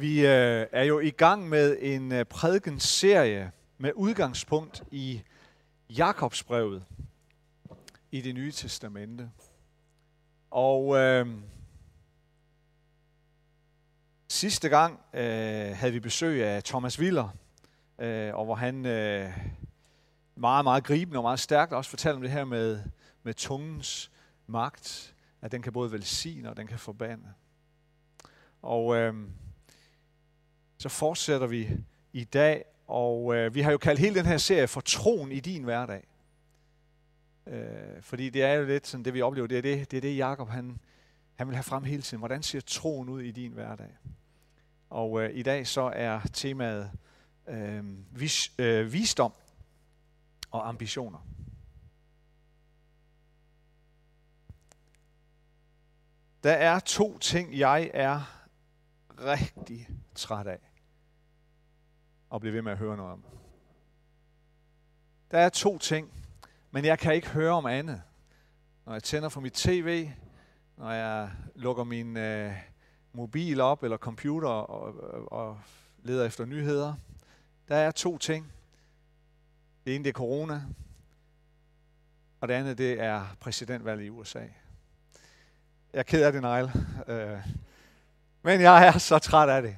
Vi øh, er jo i gang med en øh, prædikenserie med udgangspunkt i Jakobsbrevet i det nye testamente. Og øh, sidste gang øh, havde vi besøg af Thomas Willer, øh, og hvor han øh, meget, meget gribende og meget stærkt også fortalte om det her med, med tungens magt, at den kan både velsigne og den kan forbande. Og øh, så fortsætter vi i dag, og øh, vi har jo kaldt hele den her serie for Troen i din hverdag. Øh, fordi det er jo lidt sådan, det vi oplever, det er det, det, er det Jacob han, han vil have frem hele tiden. Hvordan ser troen ud i din hverdag? Og øh, i dag så er temaet øh, vis, øh, visdom og ambitioner. Der er to ting, jeg er rigtig træt af og blive ved med at høre noget om. Der er to ting, men jeg kan ikke høre om andet. Når jeg tænder for mit tv, når jeg lukker min øh, mobil op eller computer og, og, og leder efter nyheder. Der er to ting. Det ene det er corona, og det andet det er præsidentvalget i USA. Jeg er ked af det, Niall. Øh, men jeg er så træt af det.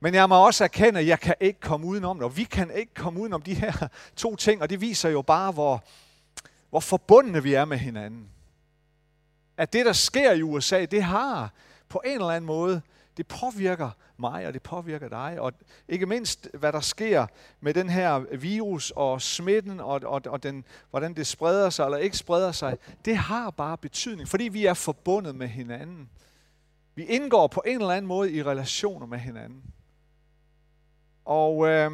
Men jeg må også erkende, at jeg kan ikke komme udenom det, og vi kan ikke komme udenom de her to ting, og det viser jo bare, hvor, hvor forbundne vi er med hinanden. At det, der sker i USA, det har på en eller anden måde, det påvirker mig, og det påvirker dig. Og ikke mindst, hvad der sker med den her virus og smitten, og, og, og den, hvordan det spreder sig eller ikke spreder sig, det har bare betydning, fordi vi er forbundet med hinanden. Vi indgår på en eller anden måde i relationer med hinanden. Og øh,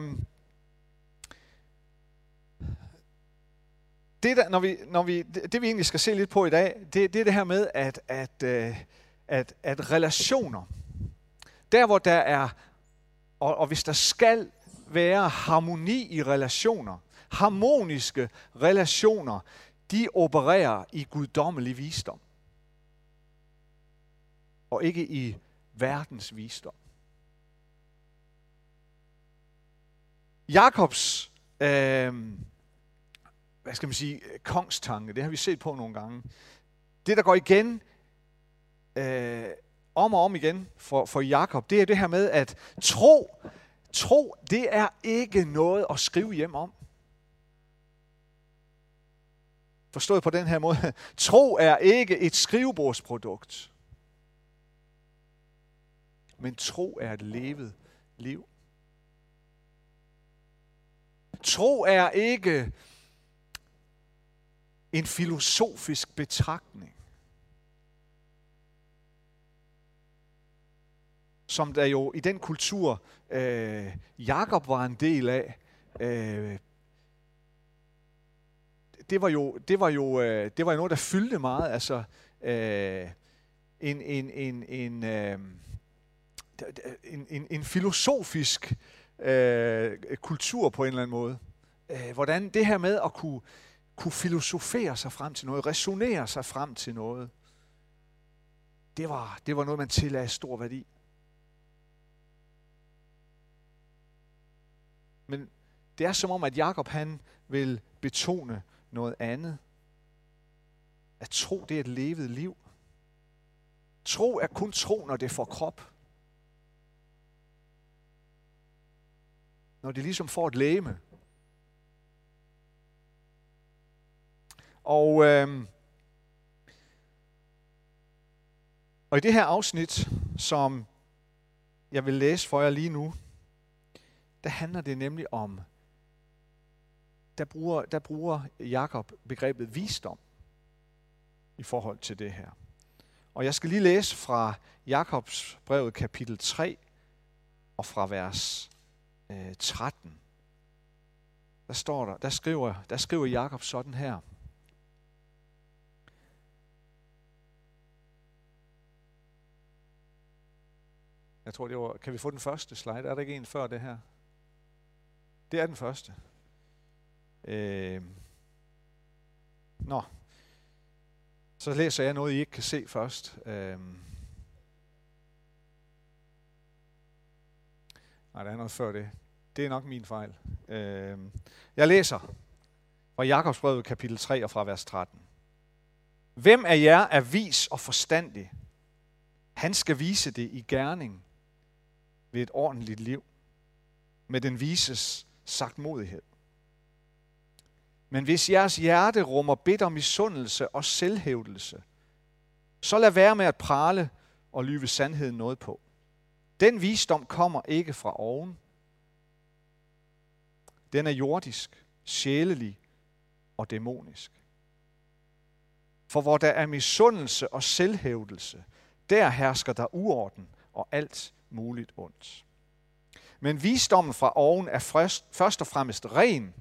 det, der, når vi, når vi, det, det vi egentlig skal se lidt på i dag, det, det er det her med, at, at, øh, at, at relationer, der hvor der er, og, og hvis der skal være harmoni i relationer, harmoniske relationer, de opererer i guddommelig visdom. Og ikke i verdens visdom. Jakobs, øh, hvad skal man sige, kongstanke, det har vi set på nogle gange. Det, der går igen, øh, om og om igen for, for Jakob, det er det her med, at tro, tro, det er ikke noget at skrive hjem om. Forstået på den her måde. Tro er ikke et skrivebordsprodukt. Men tro er et levet liv. Tro er ikke en filosofisk betragtning, som der jo i den kultur, øh, Jakob var en del af, øh, det var jo, det var jo, øh, det var jo noget, der fyldte meget. Altså, øh, en, en, en, en, øh, en, en, en filosofisk øh, kultur på en eller anden måde. Øh, hvordan det her med at kunne, kunne filosofere sig frem til noget, resonere sig frem til noget, det var, det var noget, man tillagde stor værdi. Men det er som om, at Jakob han vil betone noget andet. At tro, det er et levet liv. Tro er kun tro, når det får krop. Når de ligesom får et læme. Og, øh, og i det her afsnit, som jeg vil læse for jer lige nu, der handler det nemlig om, der bruger, der bruger Jakob begrebet visdom i forhold til det her. Og jeg skal lige læse fra Jakobs brevet kapitel 3 og fra vers øh, 13, der står der, der skriver, der skriver Jakob sådan her. Jeg tror, det var, kan vi få den første slide? Er der ikke en før det her? Det er den første. Øh, nå. Så læser jeg noget, I ikke kan se først. Øh, Nej, der er noget før det. Det er nok min fejl. Øh, jeg læser fra Jakobsbrevet kapitel 3 og fra vers 13. Hvem af jer er vis og forstandig? Han skal vise det i gerning ved et ordentligt liv, med den vises sagtmodighed. Men hvis jeres hjerte rummer bitter misundelse og selvhævdelse, så lad være med at prale og lyve sandheden noget på. Den visdom kommer ikke fra oven. Den er jordisk, sjælelig og dæmonisk. For hvor der er misundelse og selvhævdelse, der hersker der uorden og alt muligt ondt. Men visdommen fra oven er først og fremmest ren,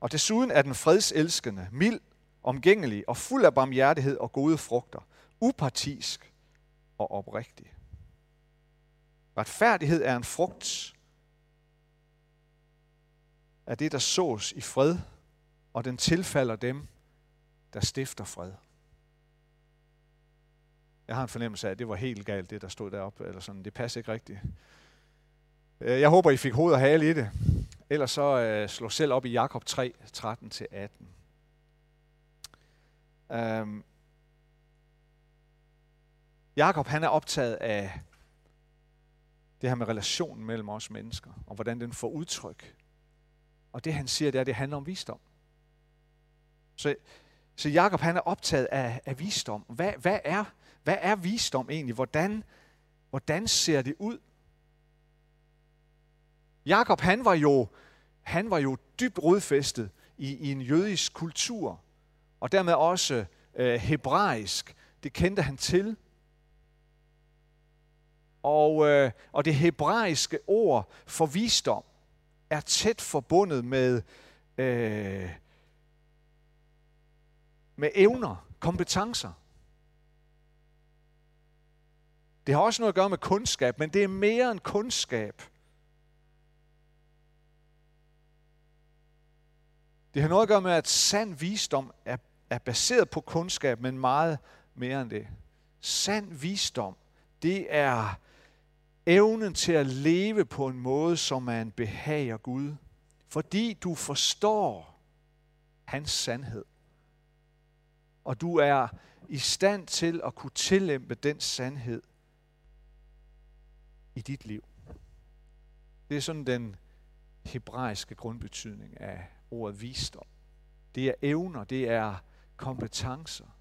og desuden er den fredselskende, mild, omgængelig og fuld af barmhjertighed og gode frugter, upartisk og oprigtig. Retfærdighed er en frugt af det, der sås i fred, og den tilfalder dem, der stifter fred. Jeg har en fornemmelse af, at det var helt galt, det der stod deroppe, eller sådan. Det passer ikke rigtigt. Øh, jeg håber, I fik hoved og hale i det. Ellers så uh, slå selv op i Jakob 3, 13-18. Um, Jakob han er optaget af det her med relationen mellem os mennesker, og hvordan den får udtryk. Og det han siger, det er, at det handler om visdom. Så, så Jakob han er optaget af, af visdom. Hvad, hvad, er, hvad er visdom egentlig? Hvordan, hvordan ser det ud? Jakob han var jo, han var jo dybt rodfæstet i, i en jødisk kultur, og dermed også øh, hebraisk. Det kendte han til. Og, øh, og det hebraiske ord for visdom er tæt forbundet med, øh, med evner, kompetencer. Det har også noget at gøre med kundskab, men det er mere end kundskab. Det har noget at gøre med, at sand visdom er, er baseret på kundskab, men meget mere end det. Sand visdom, det er evnen til at leve på en måde, som man behager Gud. Fordi du forstår hans sandhed. Og du er i stand til at kunne tillæmpe den sandhed i dit liv. Det er sådan den hebraiske grundbetydning af ordet visdom. Det er evner, det er kompetencer,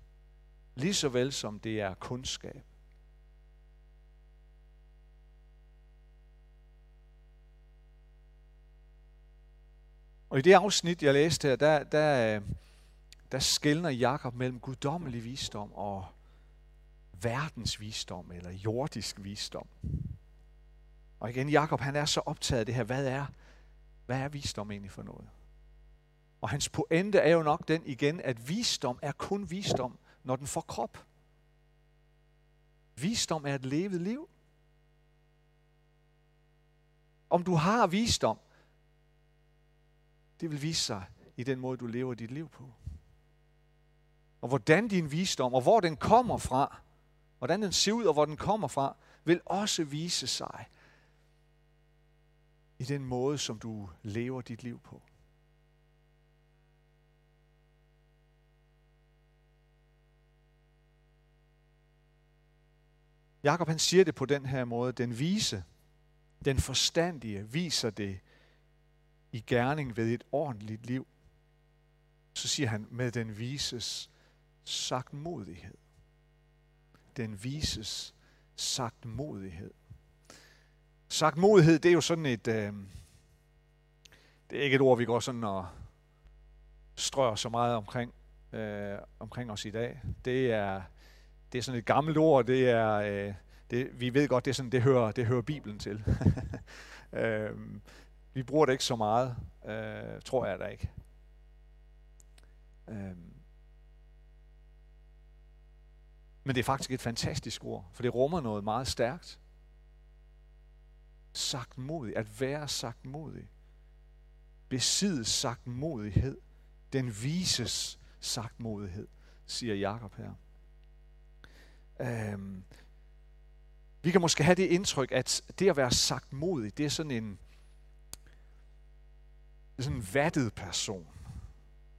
lige så vel som det er kundskab. Og i det afsnit, jeg læste her, der, der, øh, der skældner Jakob mellem guddommelig visdom og verdens visdom, eller jordisk visdom. Og igen, Jakob han er så optaget af det her, hvad er, hvad er visdom egentlig for noget? Og hans pointe er jo nok den igen, at visdom er kun visdom, når den får krop. Visdom er et levet liv. Om du har visdom, det vil vise sig i den måde, du lever dit liv på. Og hvordan din visdom, og hvor den kommer fra, hvordan den ser ud, og hvor den kommer fra, vil også vise sig i den måde, som du lever dit liv på. Jakob han siger det på den her måde. Den vise, den forstandige, viser det i gerning ved et ordentligt liv. Så siger han, med den vises sagtmodighed. Den vises sagtmodighed. Sagtmodighed, det er jo sådan et... Øh, det er ikke et ord, vi går sådan og strør så meget omkring, øh, omkring os i dag. Det er, det er sådan et gammelt ord. Det er, øh, det, vi ved godt, det, er sådan, det, hører, det hører Bibelen til. øh, vi bruger det ikke så meget, øh, tror jeg da ikke. Øh, men det er faktisk et fantastisk ord, for det rummer noget meget stærkt. Sagt modig, at være sagt modig. Besidde sagt modighed. Den vises sagt modighed, siger Jakob her. Øhm, Vi kan måske have det indtryk, at det at være sagt modig, det er sådan en, sådan en vattet person.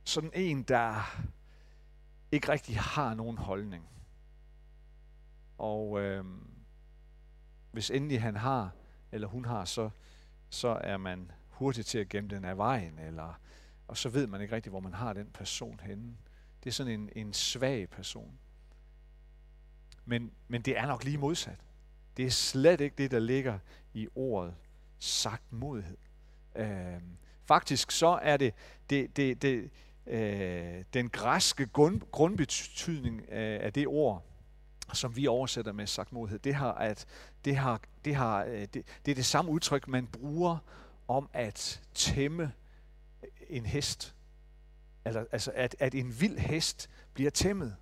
Sådan en, der ikke rigtig har nogen holdning. Og øh, hvis endelig han har, eller hun har, så, så er man hurtig til at gemme den af vejen, eller, og så ved man ikke rigtig, hvor man har den person henne. Det er sådan en, en svag person. Men, men det er nok lige modsat. Det er slet ikke det, der ligger i ordet sagt modhed. Øh, faktisk så er det, det, det, det øh, den græske grund, grundbetydning af, af det ord, som vi oversætter med sagtmodighed, det har at det har det har øh, det, det er det samme udtryk man bruger om at tæmme en hest. Eller, altså at, at en vild hest bliver tæmmet.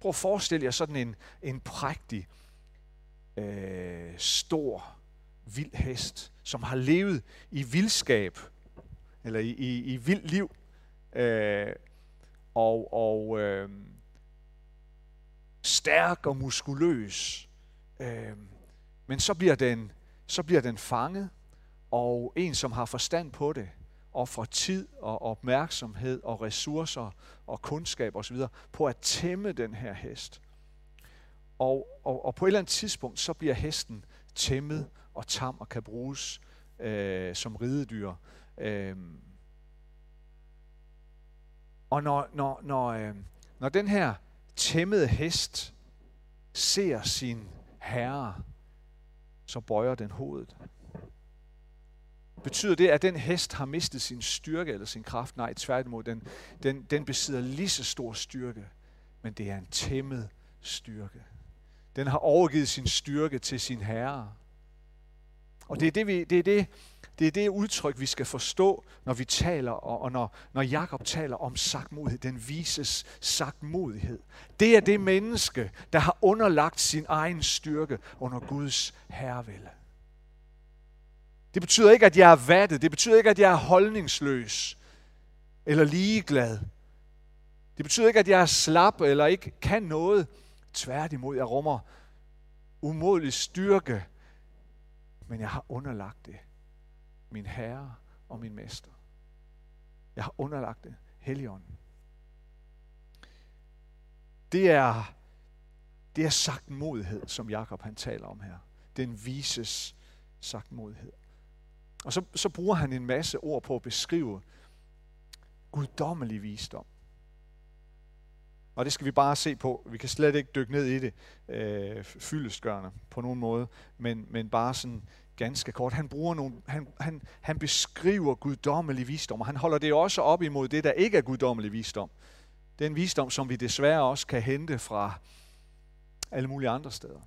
Prøv at forestille jer sådan en, en prægtig, øh, stor, vild hest, som har levet i vildskab, eller i, i, i vild liv, øh, og, og øh, stærk og muskuløs. Øh, men så bliver, den, så bliver den fanget, og en, som har forstand på det, offrer tid og opmærksomhed og ressourcer og kundskab osv. på at tæmme den her hest. Og, og, og på et eller andet tidspunkt, så bliver hesten tæmmet og tam og kan bruges øh, som ridedyr. Øh, og når, når, når, øh, når den her tæmmede hest ser sin herre, så bøjer den hovedet. Betyder det, at den hest har mistet sin styrke eller sin kraft? Nej, tværtimod, den, den, den besidder lige så stor styrke, men det er en tæmmet styrke. Den har overgivet sin styrke til sin herre. Og det er det, vi, det, er det, det er det udtryk, vi skal forstå, når vi taler, og og når, når Jakob taler om sagtmodighed, den vises sagtmodighed. Det er det menneske, der har underlagt sin egen styrke under Guds herrevælde. Det betyder ikke, at jeg er vattet. Det betyder ikke, at jeg er holdningsløs eller ligeglad. Det betyder ikke, at jeg er slap eller ikke kan noget. Tværtimod, jeg rummer umådelig styrke, men jeg har underlagt det min Herre og min Mester. Jeg har underlagt det Helligånden. Det er, det er sagt modhed, som Jakob han taler om her. Den vises sagt modhed. Og så, så bruger han en masse ord på at beskrive guddommelig visdom. Og det skal vi bare se på. Vi kan slet ikke dykke ned i det øh, fyldestgørende på nogen måde, men, men bare sådan ganske kort. Han, bruger nogle, han, han, han beskriver guddommelig visdom, og han holder det også op imod det, der ikke er guddommelig visdom. Den visdom, som vi desværre også kan hente fra alle mulige andre steder.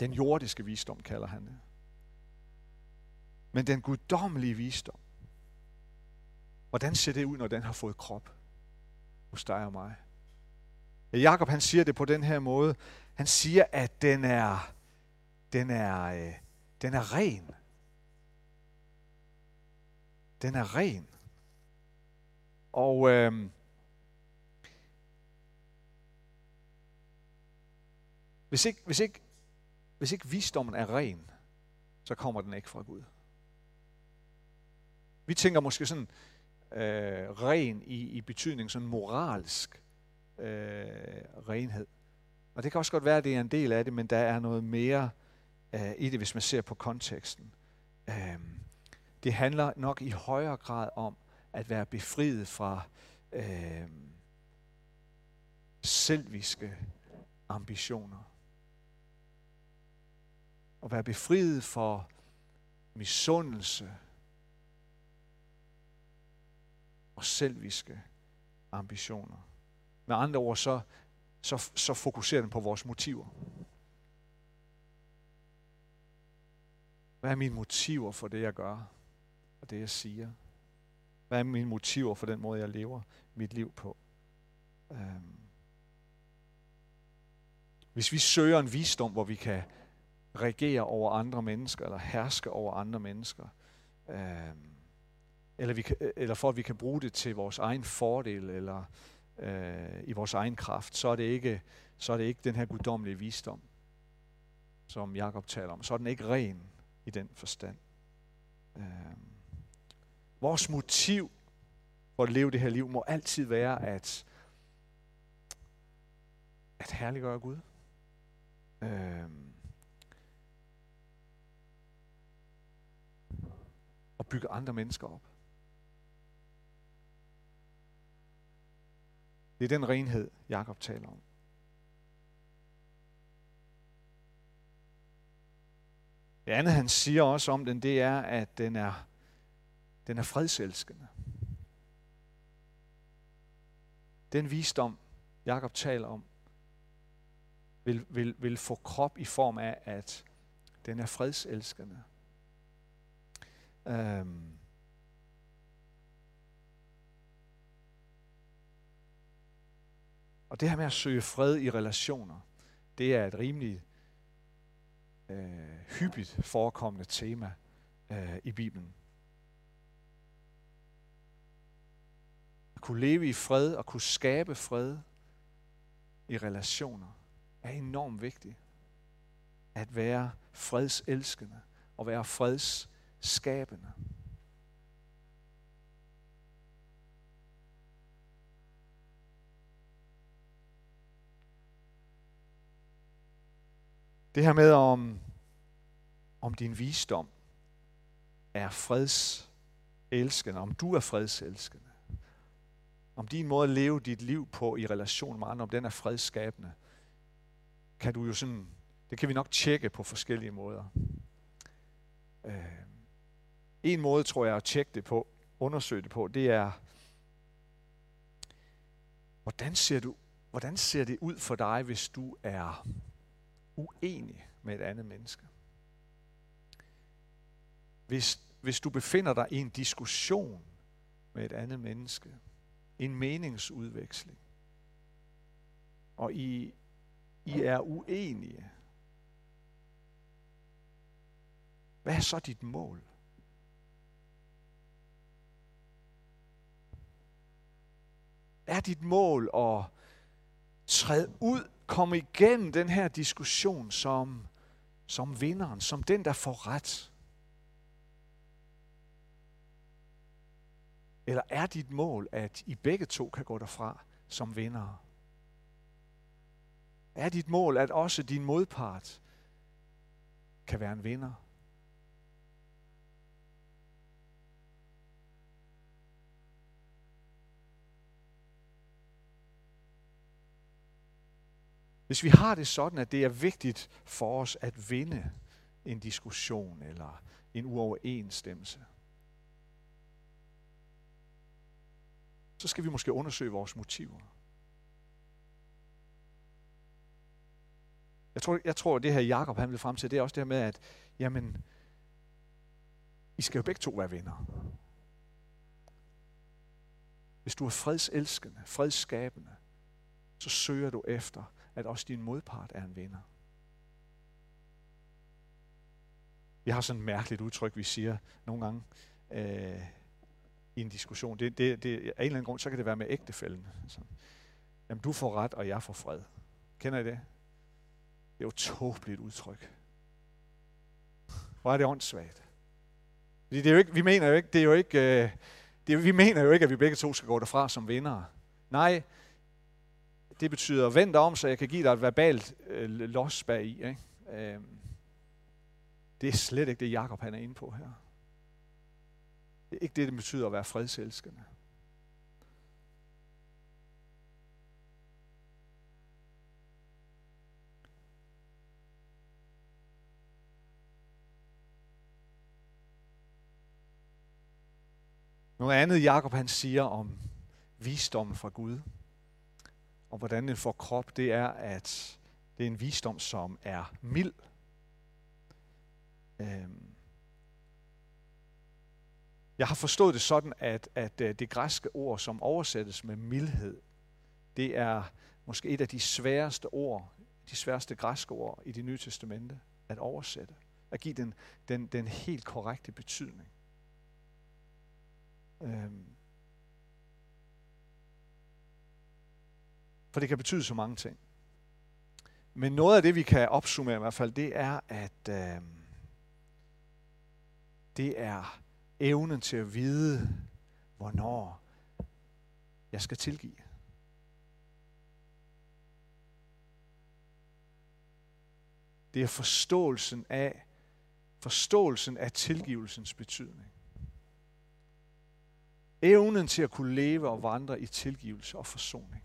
Den jordiske visdom kalder han det. Men den guddommelige visdom, hvordan ser det ud, når den har fået krop hos dig og mig? Jakob han siger det på den her måde. Han siger, at den er, den er, øh, den er ren. Den er ren. Og øh, hvis, ikke, hvis, ikke, hvis ikke visdommen er ren, så kommer den ikke fra Gud. Vi tænker måske sådan øh, ren i, i betydning sådan moralsk øh, renhed. Og det kan også godt være, at det er en del af det, men der er noget mere øh, i det, hvis man ser på konteksten. Øh, det handler nok i højere grad om at være befriet fra øh, selviske ambitioner. At være befriet for misundelse og selviske ambitioner. Med andre ord, så, så, så fokuserer den på vores motiver. Hvad er mine motiver for det, jeg gør, og det, jeg siger? Hvad er mine motiver for den måde, jeg lever mit liv på? Øhm. Hvis vi søger en visdom, hvor vi kan regere over andre mennesker, eller herske over andre mennesker, øhm, eller, vi kan, eller for at vi kan bruge det til vores egen fordel, eller øh, i vores egen kraft, så er, det ikke, så er det ikke den her guddommelige visdom. som Jakob taler om, så er den ikke ren i den forstand. Øh, vores motiv for at leve det her liv må altid være at, at herliggøre Gud. Øh, og bygge andre mennesker op. Det er den renhed, Jakob taler om. Det andet, han siger også om den, det er, at den er, den er fredselskende. Den visdom, Jakob taler om, vil, vil, vil få krop i form af, at den er fredselskende. Øhm. Og det her med at søge fred i relationer, det er et rimelig øh, hyppigt forekommende tema øh, i Bibelen. At kunne leve i fred og kunne skabe fred i relationer er enormt vigtigt. At være fredselskende og være fredsskabende. Det her med, om, om din visdom er fredselskende, om du er fredselskende, om din måde at leve dit liv på i relation med andre, om den er fredsskabende, kan du jo sådan, det kan vi nok tjekke på forskellige måder. Øh, en måde, tror jeg, at tjekke det på, undersøge det på, det er, hvordan ser, du, hvordan ser det ud for dig, hvis du er uenig med et andet menneske. Hvis, hvis du befinder dig i en diskussion med et andet menneske, en meningsudveksling, og I, I er uenige, hvad er så dit mål? Er dit mål at træde ud komme igennem den her diskussion som, som vinderen, som den, der får ret? Eller er dit mål, at I begge to kan gå derfra som vindere? Er dit mål, at også din modpart kan være en vinder? Hvis vi har det sådan, at det er vigtigt for os at vinde en diskussion eller en uoverensstemmelse, så skal vi måske undersøge vores motiver. Jeg tror, jeg tror det her Jakob han vil frem til, det er også det her med, at jamen, I skal jo begge to være venner. Hvis du er fredselskende, fredsskabende, så søger du efter at også din modpart er en vinder. Vi har sådan et mærkeligt udtryk, vi siger nogle gange øh, i en diskussion. Det, det, det, af en eller anden grund, så kan det være med ægtefælden. Altså, jamen, du får ret, og jeg får fred. Kender I det? Det er jo et tåbeligt udtryk. Hvor er det åndssvagt? Fordi det er jo ikke, vi mener jo ikke, det er jo ikke, øh, det, vi mener jo ikke, at vi begge to skal gå derfra som vinder. Nej, det betyder, vend om, så jeg kan give dig et verbalt øh, los bag i. Ikke? Øh, det er slet ikke det, Jakob han er inde på her. Det er ikke det, det betyder at være fredselskende. Noget andet, Jakob han siger om visdommen fra Gud, og hvordan den får krop, det er, at det er en visdom, som er mild. Øhm. Jeg har forstået det sådan, at, at øh, det græske ord, som oversættes med mildhed, det er måske et af de sværeste ord, de sværeste græske ord i det nye testamente at oversætte. At give den, den, den helt korrekte betydning. Øhm. For det kan betyde så mange ting. men noget af det, vi kan opsummere i hvert fald, det er, at øh, det er evnen til at vide, hvornår jeg skal tilgive. Det er forståelsen af, forståelsen af tilgivelsens betydning. Evnen til at kunne leve og vandre i tilgivelse og forsoning.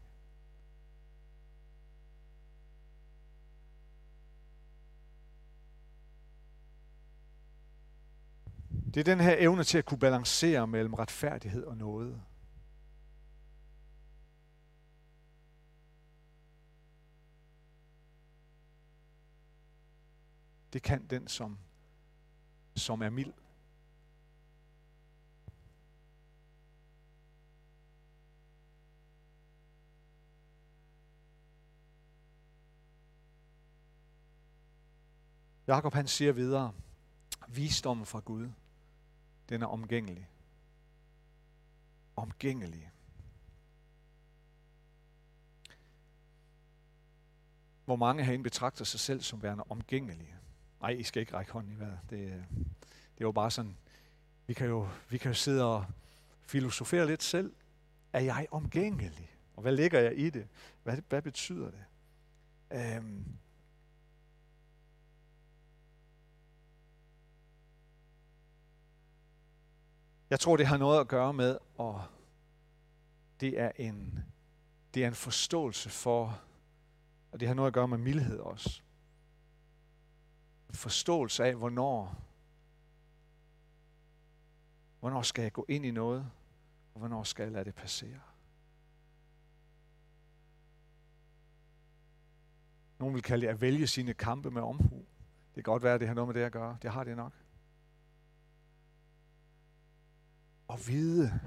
Det er den her evne til at kunne balancere mellem retfærdighed og noget. Det kan den, som, som er mild. Jakob han siger videre, visdommen fra Gud, den er omgængelig. Omgængelig. Hvor mange herinde betragter sig selv som værende omgængelige. Nej, I skal ikke række hånden i vejret. Det, øh, det er jo bare sådan, vi kan jo, vi kan jo sidde og filosofere lidt selv. Er jeg omgængelig? Og hvad ligger jeg i det? Hvad, hvad betyder det? Øhm, Jeg tror, det har noget at gøre med, og det er en, det er en forståelse for, og det har noget at gøre med mildhed også. En forståelse af, hvornår, hvornår skal jeg gå ind i noget, og hvornår skal jeg lade det passere. Nogle vil kalde det at vælge sine kampe med omhu. Det kan godt være, at det har noget med det at gøre. Det har det nok. At vide,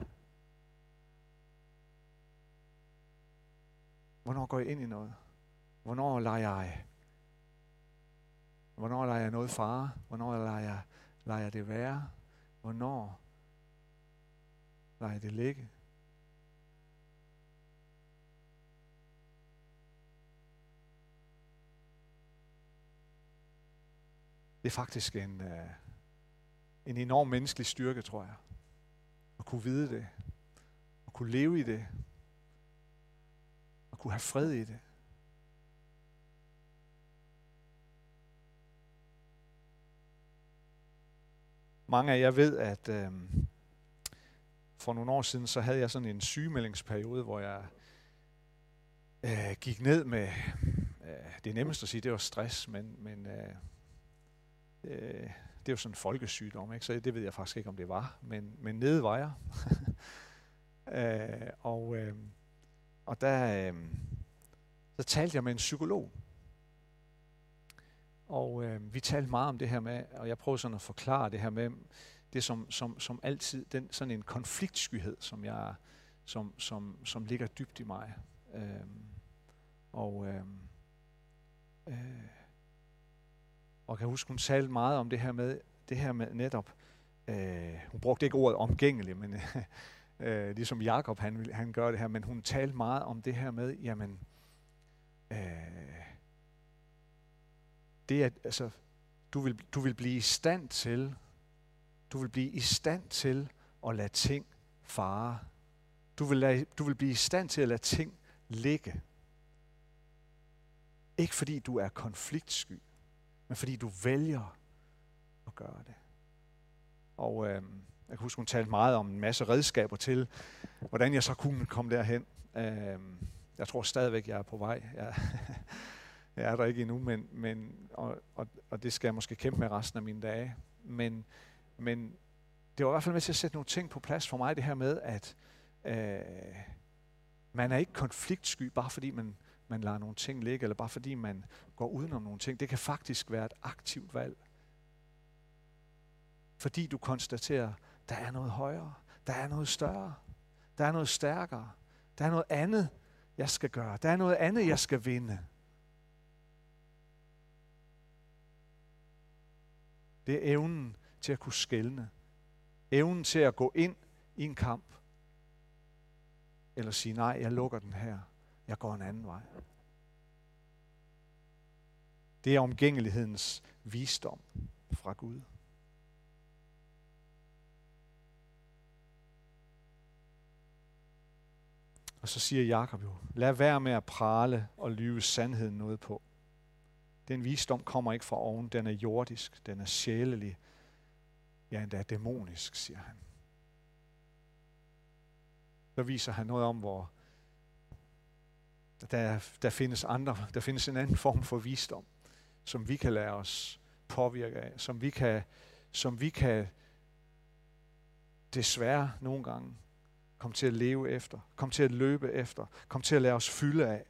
hvornår går jeg ind i noget? Hvornår leger jeg, hvornår leger jeg noget fare? Hvornår leger jeg, leger jeg det være? Hvornår leger jeg det ligge? Det er faktisk en, øh, en enorm menneskelig styrke, tror jeg kunne vide det, og kunne leve i det, og kunne have fred i det. Mange af jer ved, at øh, for nogle år siden, så havde jeg sådan en sygemeldingsperiode, hvor jeg øh, gik ned med, øh, det er nemmest at sige, det var stress, men, men øh, øh, det er jo sådan en folkesygdom, ikke? så det ved jeg faktisk ikke, om det var, men, men nede var jeg. øh, og, øh, og der øh, så talte jeg med en psykolog. Og øh, vi talte meget om det her med, og jeg prøvede sådan at forklare det her med, det som, som, som altid, den, sådan en konfliktskyhed, som, jeg, som, som, som ligger dybt i mig. Øh, og øh, øh, og kan huske, hun talte meget om det her med, det her med netop, øh, hun brugte ikke ordet omgængelig, men øh, ligesom Jakob han, han gør det her, men hun talte meget om det her med, jamen, øh, det er, altså, du vil, du vil blive i stand til, du vil blive i stand til at lade ting fare. Du vil, lade, du vil blive i stand til at lade ting ligge. Ikke fordi du er konfliktsky, men fordi du vælger at gøre det. Og øh, jeg kan huske, hun talte meget om en masse redskaber til, hvordan jeg så kunne komme derhen. Øh, jeg tror stadigvæk, jeg er på vej. Jeg, jeg er der ikke endnu, men, men, og, og, og det skal jeg måske kæmpe med resten af mine dage. Men, men det var i hvert fald med til at sætte nogle ting på plads for mig, det her med, at øh, man er ikke konfliktsky, bare fordi man man lader nogle ting ligge, eller bare fordi man går udenom nogle ting. Det kan faktisk være et aktivt valg. Fordi du konstaterer, der er noget højere, der er noget større, der er noget stærkere, der er noget andet, jeg skal gøre, der er noget andet, jeg skal vinde. Det er evnen til at kunne skælne. Evnen til at gå ind i en kamp. Eller sige, nej, jeg lukker den her. Jeg går en anden vej. Det er omgængelighedens visdom fra Gud. Og så siger Jakob jo, lad være med at prale og lyve sandheden noget på. Den visdom kommer ikke fra oven, den er jordisk, den er sjælelig, ja endda dæmonisk, siger han. Så viser han noget om, hvor der, der findes andre, der findes en anden form for visdom, som vi kan lade os påvirke af, som vi kan, som vi kan desværre nogle gange komme til at leve efter, komme til at løbe efter, komme til at lade os fylde af.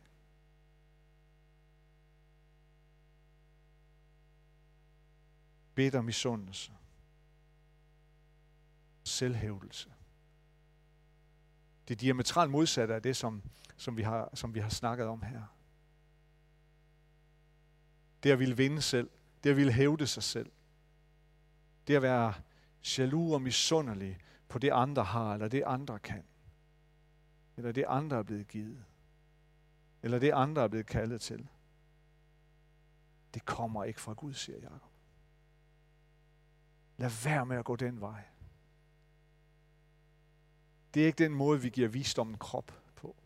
Bitter misundelse. Selvhævdelse. Det diametralt modsatte af det, som, som, vi har, som vi har snakket om her. Det at ville vinde selv. Det at ville hævde sig selv. Det at være jaloux og misundelig på det andre har, eller det andre kan. Eller det andre er blevet givet. Eller det andre er blevet kaldet til. Det kommer ikke fra Gud, siger Jakob. Lad være med at gå den vej. Det er ikke den måde, vi giver visdommen krop på.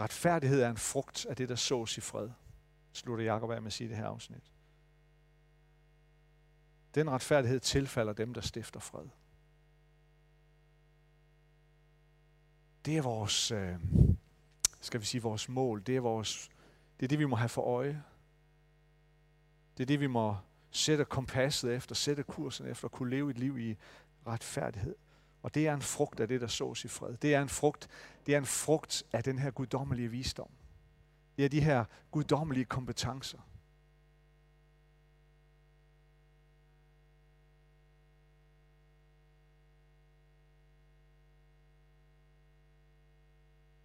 Retfærdighed er en frugt af det, der sås i fred, slutter Jacob af med at sige det her afsnit. Den retfærdighed tilfalder dem, der stifter fred. Det er vores, øh, skal vi sige, vores mål. Det er, vores, det er det, vi må have for øje. Det er det, vi må sætte kompasset efter, sætte kursen efter, at kunne leve et liv i retfærdighed. Og det er en frugt af det, der sås i fred. Det er en frugt, det er en frugt af den her guddommelige visdom. Det er de her guddommelige kompetencer.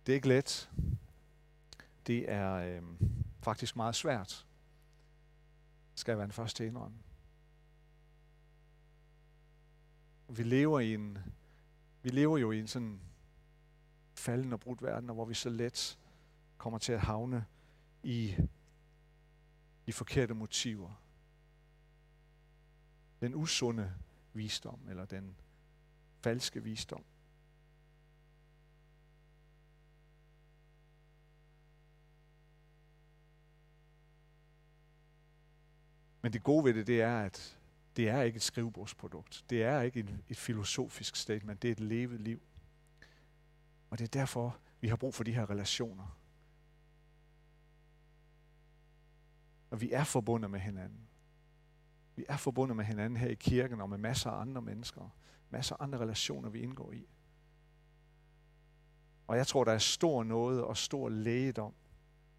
Det er ikke let. Det er øh, faktisk meget svært skal jeg være den første til at indrømme. Vi lever i en, vi lever jo i en sådan falden og brudt verden, hvor vi så let kommer til at havne i de forkerte motiver. Den usunde visdom, eller den falske visdom. Men det gode ved det, det er, at det er ikke et skrivebordsprodukt. Det er ikke et, et filosofisk statement. Det er et levet liv. Og det er derfor, vi har brug for de her relationer. Og vi er forbundet med hinanden. Vi er forbundet med hinanden her i kirken og med masser af andre mennesker. Masser af andre relationer, vi indgår i. Og jeg tror, der er stor noget og stor lægedom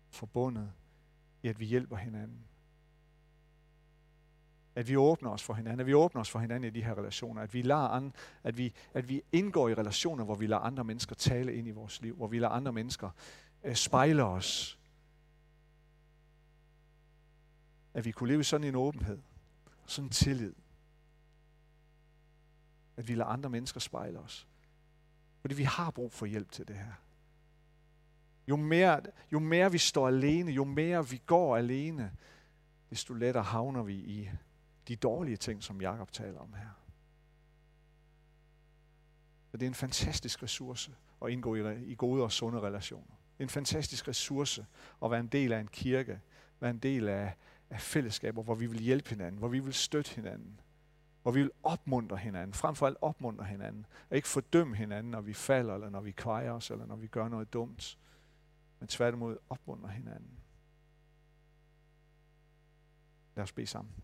forbundet i, at vi hjælper hinanden. At vi åbner os for hinanden, at vi åbner os for hinanden i de her relationer, at vi, lader an, at vi, at vi indgår i relationer, hvor vi lader andre mennesker tale ind i vores liv, hvor vi lader andre mennesker øh, spejle os. At vi kunne leve i sådan en åbenhed, sådan en tillid. At vi lader andre mennesker spejle os. Fordi vi har brug for hjælp til det her. Jo mere, jo mere vi står alene, jo mere vi går alene, desto lettere havner vi i de dårlige ting, som Jakob taler om her. Så det er en fantastisk ressource at indgå i, i gode og sunde relationer. Det er en fantastisk ressource at være en del af en kirke, være en del af, af fællesskaber, hvor vi vil hjælpe hinanden, hvor vi vil støtte hinanden, hvor vi vil opmuntre hinanden, frem for alt opmuntre hinanden, og ikke fordømme hinanden, når vi falder, eller når vi kvejer os, eller når vi gør noget dumt, men tværtimod opmuntre hinanden. Lad os bede sammen.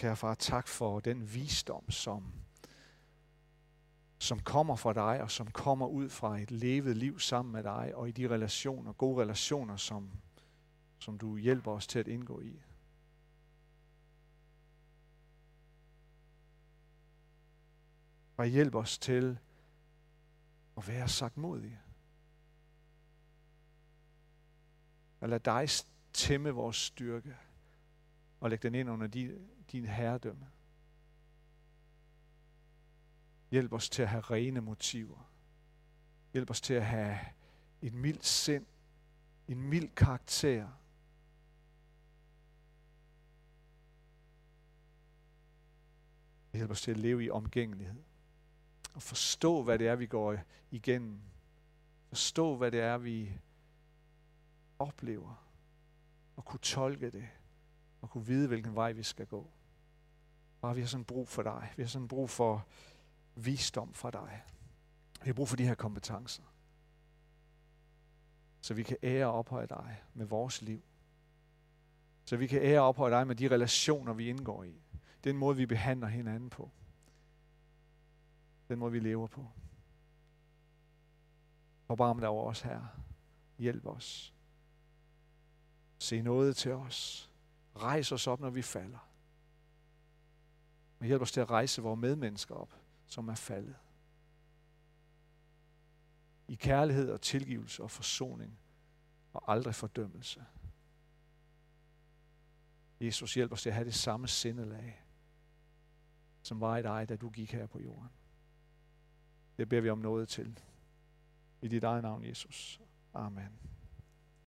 Kære far, tak for den visdom, som, som kommer fra dig, og som kommer ud fra et levet liv sammen med dig, og i de relationer, gode relationer, som, som du hjælper os til at indgå i. Og hjælp os til at være sagt modige. Og lad dig tæmme vores styrke og lægge den ind under din, din herredømme. Hjælp os til at have rene motiver. Hjælp os til at have et mildt sind, en mild karakter. Hjælp os til at leve i omgængelighed. Og forstå, hvad det er, vi går igennem. Forstå, hvad det er, vi oplever. Og kunne tolke det. Og kunne vide, hvilken vej vi skal gå. Far, vi har sådan brug for dig. Vi har sådan brug for visdom fra dig. Vi har brug for de her kompetencer. Så vi kan ære og ophøje dig med vores liv. Så vi kan ære og ophøje dig med de relationer, vi indgår i. Den måde, vi behandler hinanden på. Den måde, vi lever på. Forbarm dig over os, her. Hjælp os. Se noget til os. Rejs os op, når vi falder. Men hjælp os til at rejse vores medmennesker op, som er faldet. I kærlighed og tilgivelse og forsoning og aldrig fordømmelse. Jesus, hjælp os til at have det samme sindelag, som var i dig, da du gik her på jorden. Det beder vi om noget til. I dit eget navn, Jesus. Amen.